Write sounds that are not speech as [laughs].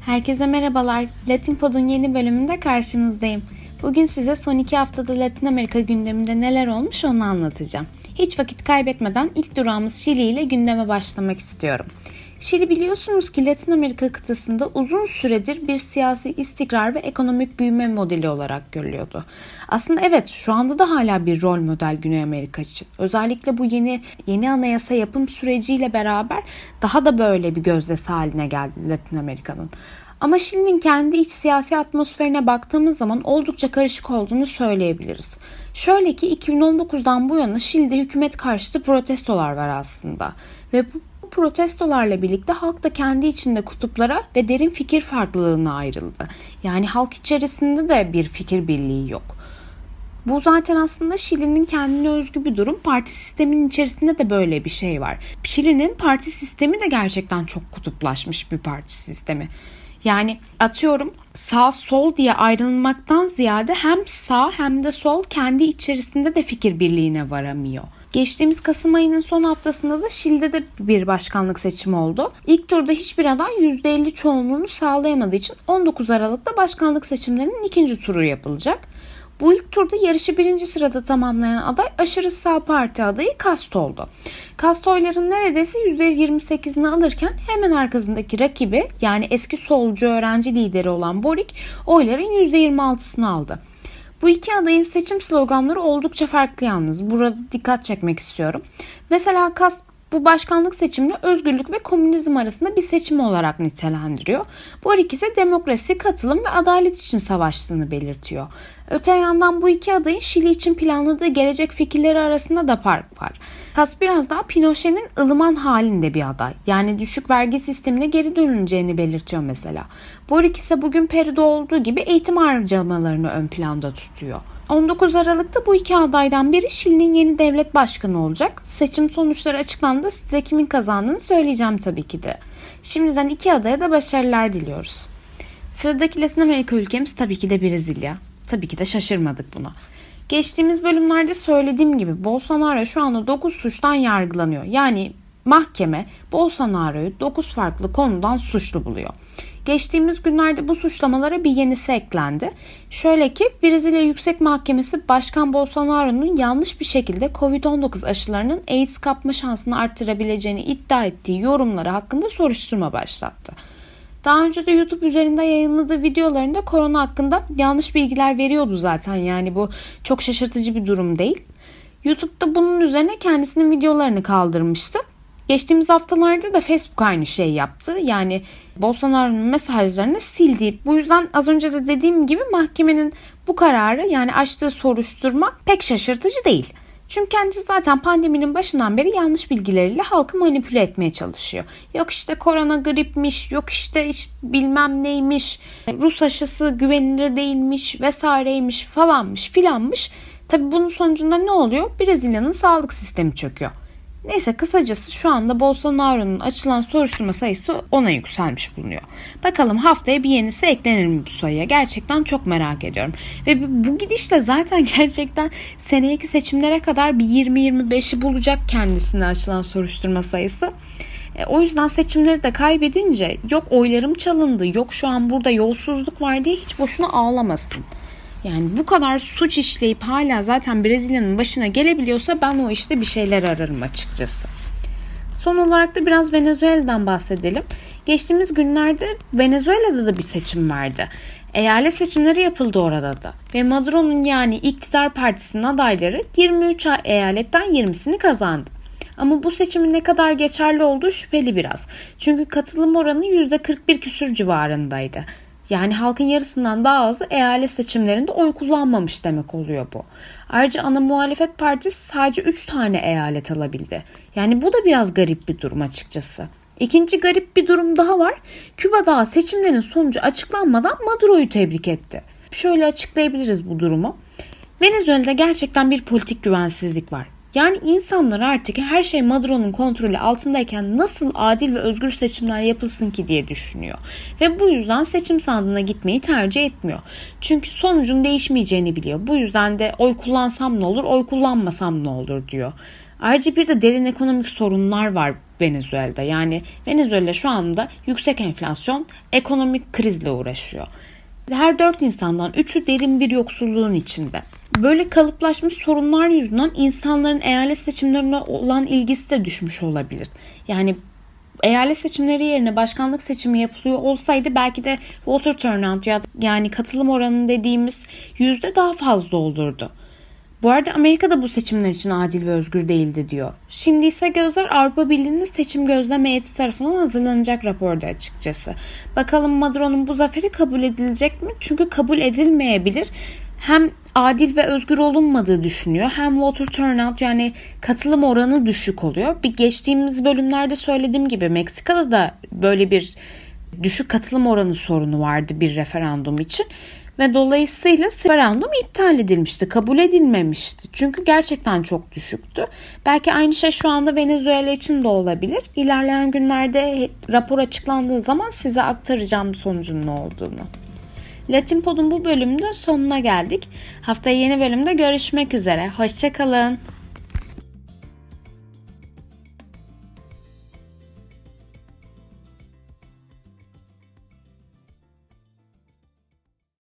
Herkese merhabalar. Latin Pod'un yeni bölümünde karşınızdayım. Bugün size son iki haftada Latin Amerika gündeminde neler olmuş onu anlatacağım. Hiç vakit kaybetmeden ilk durağımız Şili ile gündeme başlamak istiyorum. Şili biliyorsunuz ki Latin Amerika kıtasında uzun süredir bir siyasi istikrar ve ekonomik büyüme modeli olarak görülüyordu. Aslında evet şu anda da hala bir rol model Güney Amerika için. Özellikle bu yeni yeni anayasa yapım süreciyle beraber daha da böyle bir gözdesi haline geldi Latin Amerika'nın. Ama Şili'nin kendi iç siyasi atmosferine baktığımız zaman oldukça karışık olduğunu söyleyebiliriz. Şöyle ki 2019'dan bu yana Şili'de hükümet karşıtı protestolar var aslında. Ve bu protestolarla birlikte halk da kendi içinde kutuplara ve derin fikir farklılığına ayrıldı. Yani halk içerisinde de bir fikir birliği yok. Bu zaten aslında Şili'nin kendine özgü bir durum. Parti sisteminin içerisinde de böyle bir şey var. Şili'nin parti sistemi de gerçekten çok kutuplaşmış bir parti sistemi. Yani atıyorum sağ sol diye ayrılmaktan ziyade hem sağ hem de sol kendi içerisinde de fikir birliğine varamıyor. Geçtiğimiz Kasım ayının son haftasında da Şili'de de bir başkanlık seçimi oldu. İlk turda hiçbir aday %50 çoğunluğunu sağlayamadığı için 19 Aralık'ta başkanlık seçimlerinin ikinci turu yapılacak. Bu ilk turda yarışı birinci sırada tamamlayan aday aşırı sağ parti adayı Kast oldu. Kast oyların neredeyse %28'ini alırken hemen arkasındaki rakibi yani eski solcu öğrenci lideri olan Borik oyların %26'sını aldı. Bu iki adayın seçim sloganları oldukça farklı yalnız. Burada dikkat çekmek istiyorum. Mesela Kast bu başkanlık seçimini özgürlük ve komünizm arasında bir seçim olarak nitelendiriyor. Boric ise demokrasi, katılım ve adalet için savaştığını belirtiyor. Öte yandan bu iki adayın Şili için planladığı gelecek fikirleri arasında da fark var. Kas biraz daha Pinochet'in ılıman halinde bir aday. Yani düşük vergi sistemine geri dönüleceğini belirtiyor mesela. Boric ise bugün Peru'da olduğu gibi eğitim harcamalarını ön planda tutuyor. 19 Aralık'ta bu iki adaydan biri Şili'nin yeni devlet başkanı olacak. Seçim sonuçları açıklandı. Size kimin kazandığını söyleyeceğim tabii ki de. Şimdiden iki adaya da başarılar diliyoruz. Sıradaki Latin Amerika ülkemiz tabii ki de Brezilya. Tabii ki de şaşırmadık buna. Geçtiğimiz bölümlerde söylediğim gibi Bolsonaro şu anda 9 suçtan yargılanıyor. Yani mahkeme Bolsonaro'yu 9 farklı konudan suçlu buluyor. Geçtiğimiz günlerde bu suçlamalara bir yenisi eklendi. Şöyle ki Brezilya Yüksek Mahkemesi Başkan Bolsonaro'nun yanlış bir şekilde Covid-19 aşılarının AIDS kapma şansını arttırabileceğini iddia ettiği yorumları hakkında soruşturma başlattı. Daha önce de YouTube üzerinde yayınladığı videolarında korona hakkında yanlış bilgiler veriyordu zaten. Yani bu çok şaşırtıcı bir durum değil. YouTube'da bunun üzerine kendisinin videolarını kaldırmıştı. Geçtiğimiz haftalarda da Facebook aynı şeyi yaptı. Yani Bolsonaro'nun mesajlarını sildi. Bu yüzden az önce de dediğim gibi mahkemenin bu kararı yani açtığı soruşturma pek şaşırtıcı değil. Çünkü kendisi zaten pandeminin başından beri yanlış bilgileriyle halkı manipüle etmeye çalışıyor. Yok işte korona gripmiş, yok işte bilmem neymiş, Rus aşısı güvenilir değilmiş vesaireymiş falanmış filanmış. Tabi bunun sonucunda ne oluyor? Brezilya'nın sağlık sistemi çöküyor. Neyse kısacası şu anda Bolsonaro'nun açılan soruşturma sayısı ona yükselmiş bulunuyor. Bakalım haftaya bir yenisi eklenir mi bu sayıya? Gerçekten çok merak ediyorum. Ve bu gidişle zaten [laughs] gerçekten seneki seçimlere kadar bir 20-25'i bulacak kendisine açılan soruşturma sayısı. E, o yüzden seçimleri de kaybedince yok oylarım çalındı, yok şu an burada yolsuzluk var diye hiç boşuna ağlamasın. Yani bu kadar suç işleyip hala zaten Brezilya'nın başına gelebiliyorsa ben o işte bir şeyler ararım açıkçası. Son olarak da biraz Venezuela'dan bahsedelim. Geçtiğimiz günlerde Venezuela'da da bir seçim vardı. Eyalet seçimleri yapıldı orada da. Ve Maduro'nun yani iktidar partisinin adayları 23 eyaletten 20'sini kazandı. Ama bu seçimin ne kadar geçerli olduğu şüpheli biraz. Çünkü katılım oranı %41 küsür civarındaydı. Yani halkın yarısından daha azı eyalet seçimlerinde oy kullanmamış demek oluyor bu. Ayrıca ana muhalefet partisi sadece 3 tane eyalet alabildi. Yani bu da biraz garip bir durum açıkçası. İkinci garip bir durum daha var. Küba daha seçimlerin sonucu açıklanmadan Maduro'yu tebrik etti. Şöyle açıklayabiliriz bu durumu. Venezuela'da gerçekten bir politik güvensizlik var. Yani insanlar artık her şey Maduro'nun kontrolü altındayken nasıl adil ve özgür seçimler yapılsın ki diye düşünüyor. Ve bu yüzden seçim sandığına gitmeyi tercih etmiyor. Çünkü sonucun değişmeyeceğini biliyor. Bu yüzden de oy kullansam ne olur, oy kullanmasam ne olur diyor. Ayrıca bir de derin ekonomik sorunlar var Venezuela'da. Yani Venezuela şu anda yüksek enflasyon, ekonomik krizle uğraşıyor. Her dört insandan üçü derin bir yoksulluğun içinde. Böyle kalıplaşmış sorunlar yüzünden insanların eyalet seçimlerine olan ilgisi de düşmüş olabilir. Yani eyalet seçimleri yerine başkanlık seçimi yapılıyor olsaydı belki de voter turnout ya yani katılım oranı dediğimiz yüzde daha fazla olurdu. Bu arada Amerika da bu seçimler için adil ve özgür değildi diyor. Şimdi ise gözler Avrupa Birliği'nin seçim gözlem heyeti tarafından hazırlanacak raporda açıkçası. Bakalım Maduro'nun bu zaferi kabul edilecek mi? Çünkü kabul edilmeyebilir. Hem adil ve özgür olunmadığı düşünüyor. Hem voter turnout yani katılım oranı düşük oluyor. Bir geçtiğimiz bölümlerde söylediğim gibi Meksika'da da böyle bir düşük katılım oranı sorunu vardı bir referandum için ve dolayısıyla referandum iptal edilmişti, kabul edilmemişti. Çünkü gerçekten çok düşüktü. Belki aynı şey şu anda Venezuela için de olabilir. İlerleyen günlerde rapor açıklandığı zaman size aktaracağım sonucun ne olduğunu. Latin Pod'un bu bölümünde sonuna geldik. Haftaya yeni bölümde görüşmek üzere. Hoşçakalın.